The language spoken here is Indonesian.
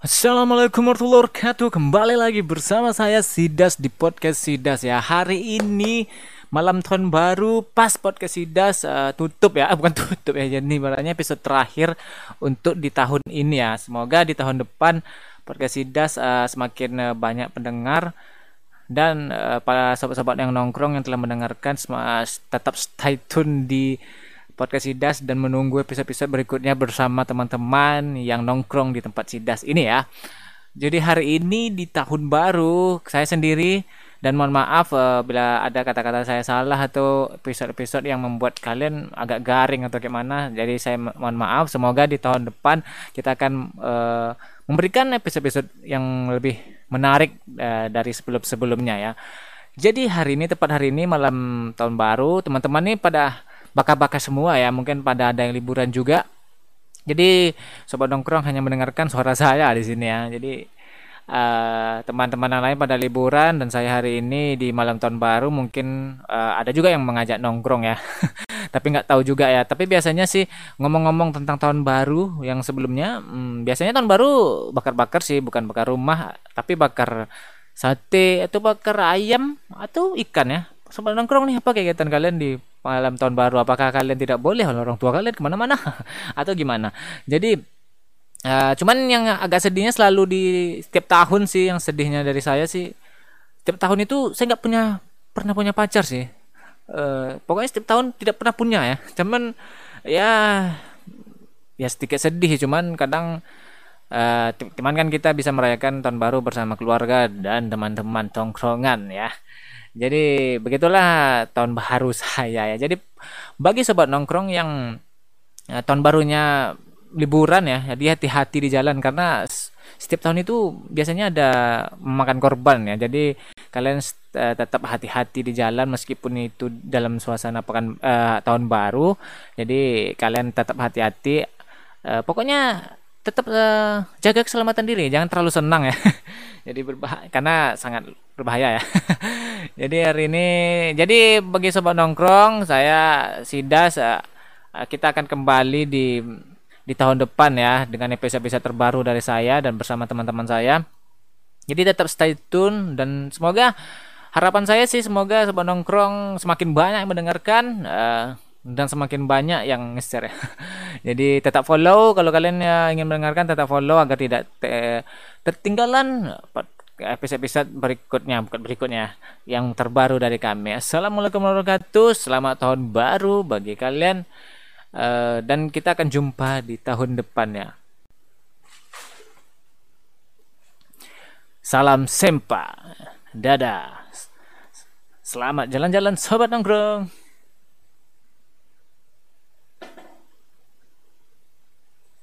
Assalamualaikum warahmatullahi wabarakatuh. Kembali lagi bersama saya Sidas di podcast Sidas ya. Hari ini malam tahun baru pas podcast Sidas uh, tutup ya. Bukan tutup ya Jadi barangnya episode terakhir untuk di tahun ini ya. Semoga di tahun depan podcast Sidas uh, semakin uh, banyak pendengar dan uh, para sobat-sobat yang nongkrong yang telah mendengarkan tetap stay tune di podcast Sidas dan menunggu episode-episode berikutnya bersama teman-teman yang nongkrong di tempat Sidas ini ya. Jadi hari ini di tahun baru saya sendiri dan mohon maaf uh, bila ada kata-kata saya salah atau episode-episode yang membuat kalian agak garing atau gimana. Jadi saya mohon maaf. Semoga di tahun depan kita akan uh, memberikan episode-episode yang lebih menarik uh, dari sebelum-sebelumnya ya. Jadi hari ini tepat hari ini malam tahun baru teman-teman nih pada bakal-bakal semua ya. Mungkin pada ada yang liburan juga. Jadi sobat nongkrong hanya mendengarkan suara saya di sini ya. Jadi uh, teman-teman yang lain pada liburan dan saya hari ini di malam tahun baru mungkin uh, ada juga yang mengajak nongkrong ya. Tapi nggak tahu juga ya. Tapi biasanya sih ngomong-ngomong tentang tahun baru yang sebelumnya hmm, biasanya tahun baru bakar-bakar sih. Bukan bakar rumah tapi bakar sate atau bakar ayam atau ikan ya. Sobat nongkrong nih apa kegiatan kalian di malam tahun baru apakah kalian tidak boleh oleh orang tua kalian ke mana-mana? Atau gimana? Jadi uh, cuman yang agak sedihnya selalu di setiap tahun sih yang sedihnya dari saya sih setiap tahun itu saya nggak punya pernah punya pacar sih. Uh, pokoknya setiap tahun tidak pernah punya ya. Cuman ya ya sedikit sedih cuman kadang uh, teman kan kita bisa merayakan tahun baru bersama keluarga dan teman-teman tongkrongan ya jadi begitulah tahun baru saya ya. Jadi bagi sobat nongkrong yang ya, tahun barunya liburan ya, jadi hati-hati di jalan karena setiap tahun itu biasanya ada memakan korban ya. Jadi kalian uh, tetap hati-hati di jalan meskipun itu dalam suasana pekan uh, tahun baru. Jadi kalian tetap hati-hati. Uh, pokoknya tetap uh, jaga keselamatan diri, jangan terlalu senang ya. jadi berbahaya karena sangat berbahaya ya. jadi hari ini jadi bagi sobat nongkrong saya Sidas uh, kita akan kembali di di tahun depan ya dengan episode-episode terbaru dari saya dan bersama teman-teman saya. Jadi tetap stay tune dan semoga harapan saya sih semoga sobat nongkrong semakin banyak yang mendengarkan uh, dan semakin banyak yang nge-share ya. Jadi tetap follow kalau kalian ya ingin mendengarkan tetap follow agar tidak te tertinggalan episode-episode berikutnya bukan berikutnya yang terbaru dari kami. Assalamualaikum warahmatullahi wabarakatuh. Selamat tahun baru bagi kalian uh, dan kita akan jumpa di tahun depannya. Salam sempa. Dadah. Selamat jalan-jalan sobat nongkrong.